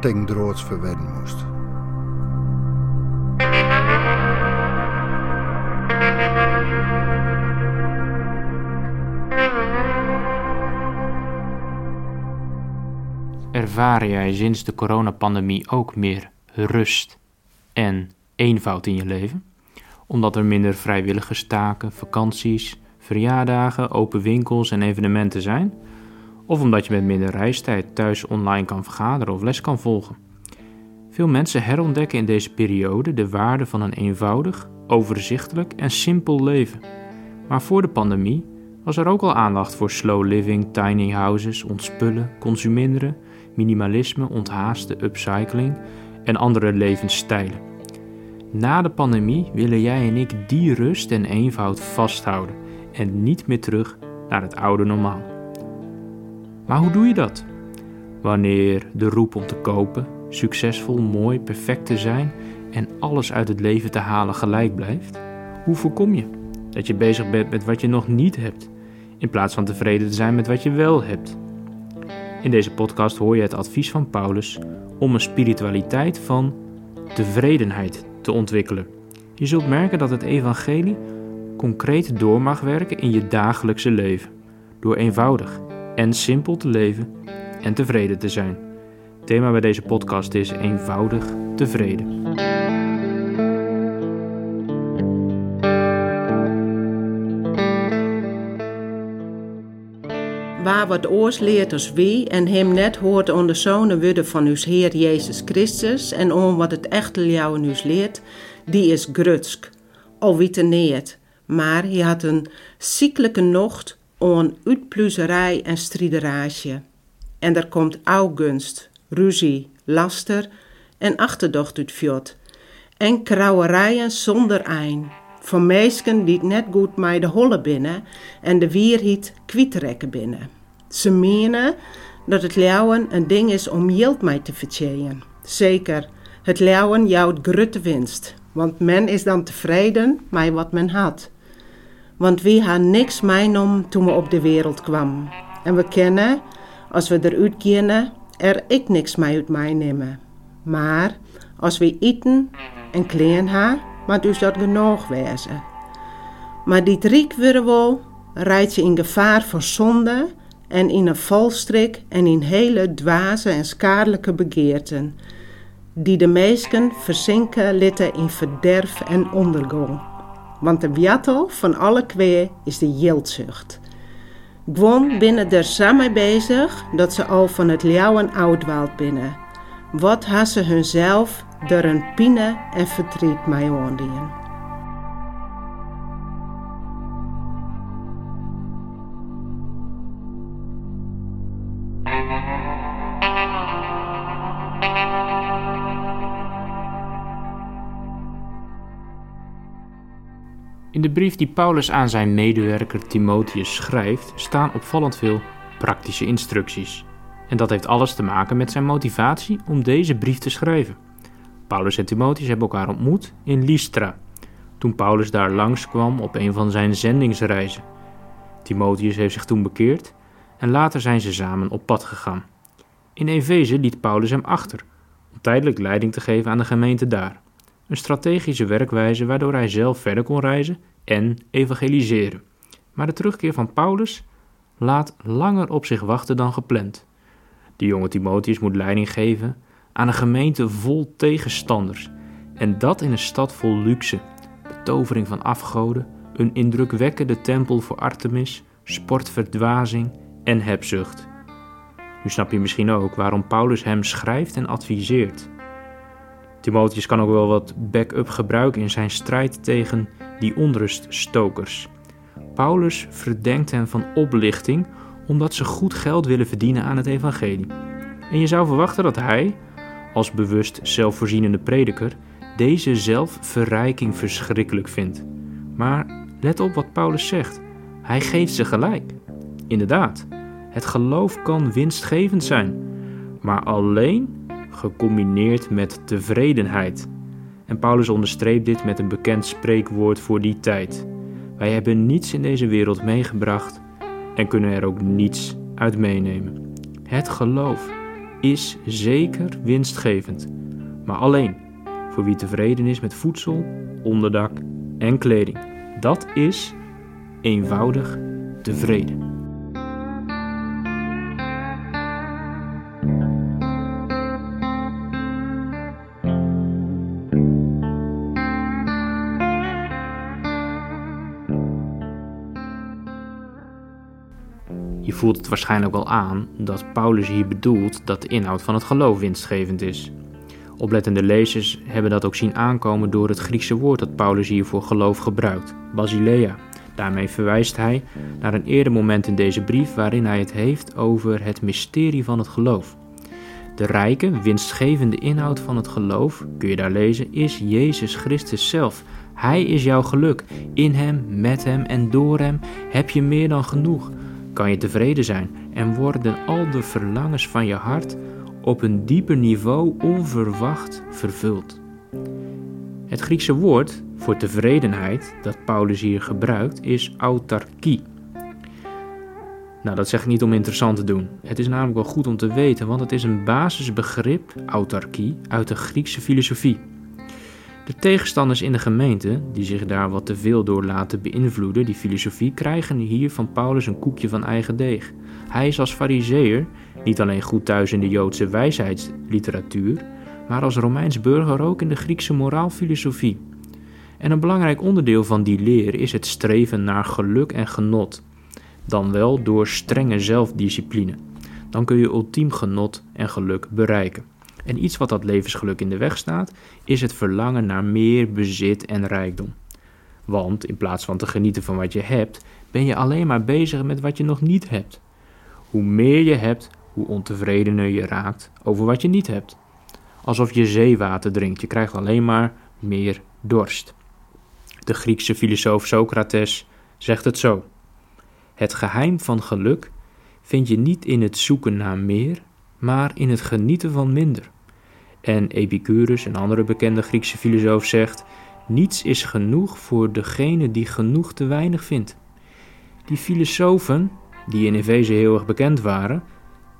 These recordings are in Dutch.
tegen droods verwedden moest. Ervaar jij sinds de coronapandemie ook meer rust en eenvoud in je leven? Omdat er minder vrijwilligerstaken, vakanties, verjaardagen, open winkels en evenementen zijn? Of omdat je met minder reistijd thuis online kan vergaderen of les kan volgen? Veel mensen herontdekken in deze periode de waarde van een eenvoudig, overzichtelijk en simpel leven. Maar voor de pandemie was er ook al aandacht voor slow living, tiny houses, ontspullen, consuminderen, minimalisme, onthaasten, upcycling en andere levensstijlen. Na de pandemie willen jij en ik die rust en eenvoud vasthouden en niet meer terug naar het oude normaal. Maar hoe doe je dat? Wanneer de roep om te kopen, succesvol, mooi, perfect te zijn en alles uit het leven te halen gelijk blijft? Hoe voorkom je dat je bezig bent met wat je nog niet hebt, in plaats van tevreden te zijn met wat je wel hebt? In deze podcast hoor je het advies van Paulus om een spiritualiteit van tevredenheid te ontwikkelen. Je zult merken dat het evangelie concreet door mag werken in je dagelijkse leven, door eenvoudig en simpel te leven en tevreden te zijn. Thema bij deze podcast is eenvoudig tevreden. waar wat oors leert als wie en hem net hoort onder zonen worden van uw Heer Jezus Christus en om wat het echte jou in us leert, die is grutsk, al neert. Maar hij had een ziekelijke nocht aan uitpluzerij en striderage. En er komt augunst, ruzie, laster en achterdocht uit fjot. En krauwerijen zonder ein. Voor meisken die net goed mij de holle binnen en de wierhiet kwietrekken binnen. Ze menen dat het leeuwen een ding is om yield mij te vertjeien. Zeker, het leeuwen jouwt grutte winst, want men is dan tevreden met wat men had. Want wie had niks om toen we op de wereld kwam. En we kennen, als we eruit kennen, er ik niks mee uit mij nemen. Maar als we eten en kleren ha, moet dus dat genoeg wezen. Maar die riek rijdt je in gevaar voor zonde en in een valstrik en in hele dwaze en skadelijke begeerten, die de meesten verzinken litten in verderf en ondergang. Want de wiatel van alle kwee is de jildzucht. Gewoon binnen er samen bezig dat ze al van het leeuwen oudwaald binnen. Wat hassen hunzelf door een pine en verdriet mij oordien. In de brief die Paulus aan zijn medewerker Timotheus schrijft, staan opvallend veel praktische instructies. En dat heeft alles te maken met zijn motivatie om deze brief te schrijven. Paulus en Timotheus hebben elkaar ontmoet in Lystra, toen Paulus daar langskwam op een van zijn zendingsreizen. Timotheus heeft zich toen bekeerd en later zijn ze samen op pad gegaan. In Efeze liet Paulus hem achter, om tijdelijk leiding te geven aan de gemeente daar. Een strategische werkwijze waardoor hij zelf verder kon reizen en evangeliseren. Maar de terugkeer van Paulus laat langer op zich wachten dan gepland. De jonge Timotheus moet leiding geven aan een gemeente vol tegenstanders. En dat in een stad vol luxe, betovering van afgoden, een indrukwekkende tempel voor Artemis, sportverdwazing en hebzucht. Nu snap je misschien ook waarom Paulus hem schrijft en adviseert. Timotheus kan ook wel wat backup gebruiken in zijn strijd tegen die onruststokers. Paulus verdenkt hen van oplichting omdat ze goed geld willen verdienen aan het evangelie. En je zou verwachten dat hij, als bewust zelfvoorzienende prediker deze zelfverrijking verschrikkelijk vindt. Maar let op wat Paulus zegt. Hij geeft ze gelijk. Inderdaad, het geloof kan winstgevend zijn, maar alleen gecombineerd met tevredenheid. En Paulus onderstreept dit met een bekend spreekwoord voor die tijd. Wij hebben niets in deze wereld meegebracht en kunnen er ook niets uit meenemen. Het geloof is zeker winstgevend, maar alleen voor wie tevreden is met voedsel, onderdak en kleding. Dat is eenvoudig tevreden. Voelt het waarschijnlijk al aan dat Paulus hier bedoelt dat de inhoud van het geloof winstgevend is. Oplettende lezers hebben dat ook zien aankomen door het Griekse woord dat Paulus hier voor geloof gebruikt, basilea. Daarmee verwijst hij naar een eerder moment in deze brief waarin hij het heeft over het mysterie van het geloof. De rijke, winstgevende inhoud van het geloof, kun je daar lezen, is Jezus Christus zelf. Hij is jouw geluk. In Hem, met Hem en door Hem heb je meer dan genoeg. Kan je tevreden zijn en worden al de verlangens van je hart op een dieper niveau onverwacht vervuld. Het Griekse woord voor tevredenheid dat Paulus hier gebruikt is autarkie. Nou, dat zeg ik niet om interessant te doen. Het is namelijk wel goed om te weten, want het is een basisbegrip, autarkie, uit de Griekse filosofie. De tegenstanders in de gemeente, die zich daar wat te veel door laten beïnvloeden, die filosofie, krijgen hier van Paulus een koekje van eigen deeg. Hij is als fariseer niet alleen goed thuis in de Joodse wijsheidsliteratuur, maar als Romeins burger ook in de Griekse moraalfilosofie. En een belangrijk onderdeel van die leer is het streven naar geluk en genot, dan wel door strenge zelfdiscipline. Dan kun je ultiem genot en geluk bereiken. En iets wat dat levensgeluk in de weg staat, is het verlangen naar meer bezit en rijkdom. Want in plaats van te genieten van wat je hebt, ben je alleen maar bezig met wat je nog niet hebt. Hoe meer je hebt, hoe ontevredener je raakt over wat je niet hebt. Alsof je zeewater drinkt, je krijgt alleen maar meer dorst. De Griekse filosoof Socrates zegt het zo: Het geheim van geluk vind je niet in het zoeken naar meer, maar in het genieten van minder. En Epicurus, een andere bekende Griekse filosoof, zegt: Niets is genoeg voor degene die genoeg te weinig vindt. Die filosofen, die in Efeze heel erg bekend waren,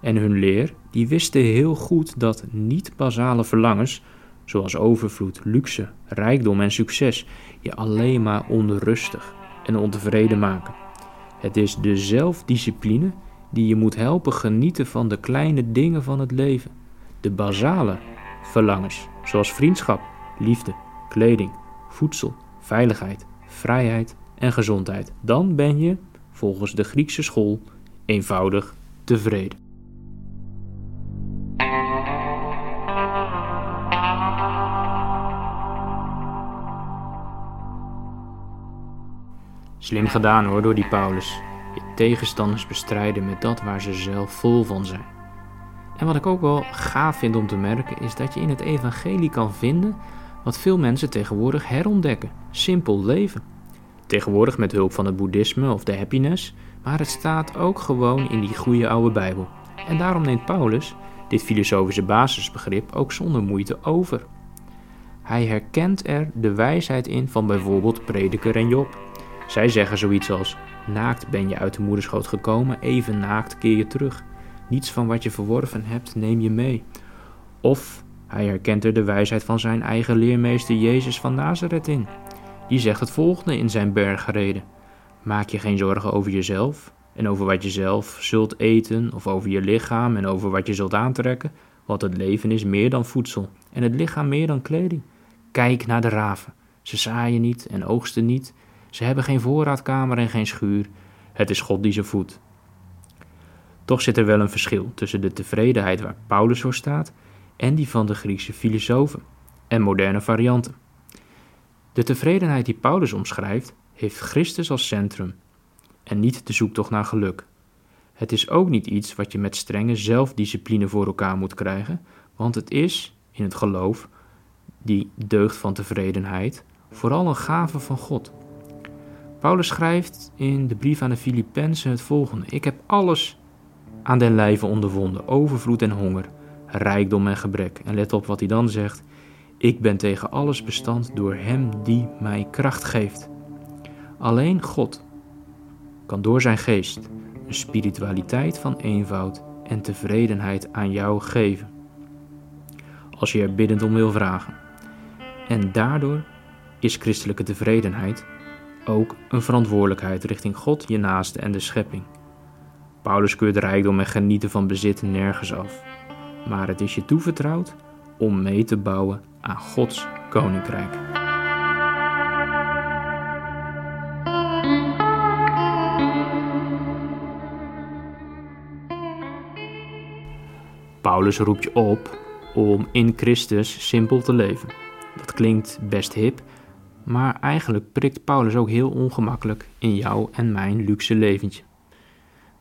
en hun leer, die wisten heel goed dat niet-basale verlangens, zoals overvloed, luxe, rijkdom en succes, je alleen maar onrustig en ontevreden maken. Het is de zelfdiscipline die je moet helpen genieten van de kleine dingen van het leven. De basale verlangens, zoals vriendschap, liefde, kleding, voedsel, veiligheid, vrijheid en gezondheid. Dan ben je, volgens de Griekse school, eenvoudig tevreden. Slim gedaan hoor door die Paulus. Tegenstanders bestrijden met dat waar ze zelf vol van zijn. En wat ik ook wel gaaf vind om te merken is dat je in het evangelie kan vinden wat veel mensen tegenwoordig herontdekken: simpel leven. Tegenwoordig met hulp van het boeddhisme of de happiness, maar het staat ook gewoon in die goede oude Bijbel. En daarom neemt Paulus dit filosofische basisbegrip ook zonder moeite over. Hij herkent er de wijsheid in van bijvoorbeeld Prediker en Job. Zij zeggen zoiets als: Naakt ben je uit de moederschoot gekomen, even naakt keer je terug. Niets van wat je verworven hebt neem je mee. Of hij herkent er de wijsheid van zijn eigen leermeester Jezus van Nazareth in. Die zegt het volgende in zijn bergreden: Maak je geen zorgen over jezelf en over wat je zelf zult eten, of over je lichaam en over wat je zult aantrekken, want het leven is meer dan voedsel en het lichaam meer dan kleding. Kijk naar de raven. Ze zaaien niet en oogsten niet. Ze hebben geen voorraadkamer en geen schuur. Het is God die ze voedt. Toch zit er wel een verschil tussen de tevredenheid waar Paulus voor staat en die van de Griekse filosofen en moderne varianten. De tevredenheid die Paulus omschrijft, heeft Christus als centrum en niet de zoektocht naar geluk. Het is ook niet iets wat je met strenge zelfdiscipline voor elkaar moet krijgen, want het is in het geloof, die deugd van tevredenheid, vooral een gave van God. Paulus schrijft in de brief aan de Filippenzen het volgende: Ik heb alles aan den lijve ondervonden, overvloed en honger, rijkdom en gebrek. En let op wat hij dan zegt: Ik ben tegen alles bestand door Hem die mij kracht geeft. Alleen God kan door zijn geest een spiritualiteit van eenvoud en tevredenheid aan jou geven. Als je er biddend om wil vragen. En daardoor is christelijke tevredenheid ook een verantwoordelijkheid richting God, je naaste en de schepping. Paulus keurt rijkdom en genieten van bezit nergens af, maar het is je toevertrouwd om mee te bouwen aan Gods koninkrijk. Paulus roept je op om in Christus simpel te leven. Dat klinkt best hip, maar eigenlijk prikt Paulus ook heel ongemakkelijk in jou en mijn luxe leventje.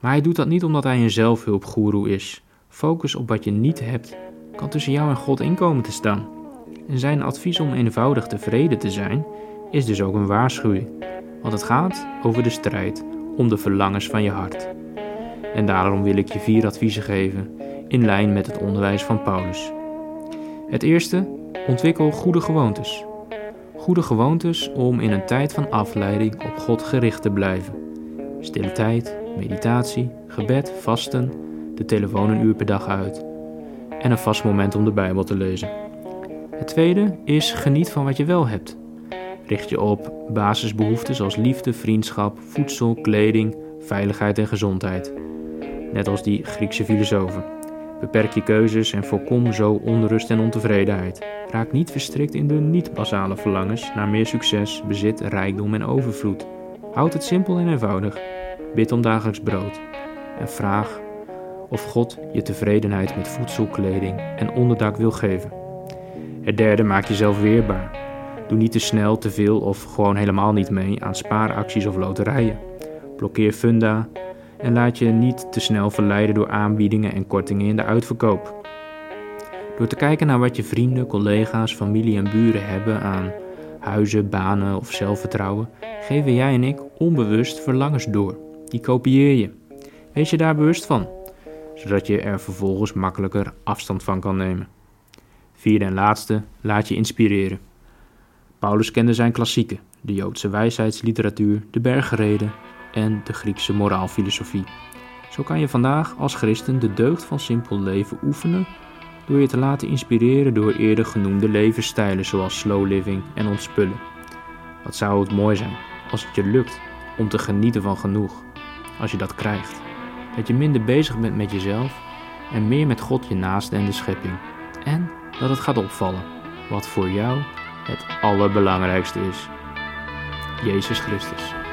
Maar hij doet dat niet omdat hij een zelfhulpgoeroe is. Focus op wat je niet hebt kan tussen jou en God inkomen te staan. En zijn advies om eenvoudig tevreden te zijn is dus ook een waarschuwing. Want het gaat over de strijd om de verlangens van je hart. En daarom wil ik je vier adviezen geven in lijn met het onderwijs van Paulus. Het eerste, ontwikkel goede gewoontes. Goede gewoontes om in een tijd van afleiding op God gericht te blijven. Stille tijd, meditatie, gebed, vasten, de telefoon een uur per dag uit en een vast moment om de Bijbel te lezen. Het tweede is geniet van wat je wel hebt. Richt je op basisbehoeften zoals liefde, vriendschap, voedsel, kleding, veiligheid en gezondheid. Net als die Griekse filosofen. Beperk je keuzes en voorkom zo onrust en ontevredenheid. Raak niet verstrikt in de niet-basale verlangens naar meer succes, bezit, rijkdom en overvloed. Houd het simpel en eenvoudig. Bid om dagelijks brood. En vraag of God je tevredenheid met voedsel, kleding en onderdak wil geven. Het derde, maak jezelf weerbaar. Doe niet te snel, te veel of gewoon helemaal niet mee aan spaaracties of loterijen. Blokkeer funda en laat je niet te snel verleiden door aanbiedingen en kortingen in de uitverkoop. Door te kijken naar wat je vrienden, collega's, familie en buren hebben aan huizen, banen of zelfvertrouwen, geven jij en ik onbewust verlangens door. Die kopieer je. Wees je daar bewust van, zodat je er vervolgens makkelijker afstand van kan nemen. Vierde en laatste, laat je inspireren. Paulus kende zijn klassieken, de Joodse wijsheidsliteratuur, de bergreden en de Griekse moraalfilosofie. Zo kan je vandaag als christen de deugd van simpel leven oefenen door je te laten inspireren door eerder genoemde levensstijlen zoals slow living en ontspullen. Wat zou het mooi zijn als het je lukt om te genieten van genoeg, als je dat krijgt. Dat je minder bezig bent met jezelf en meer met God, je naaste en de schepping. En dat het gaat opvallen wat voor jou het allerbelangrijkste is. Jezus Christus.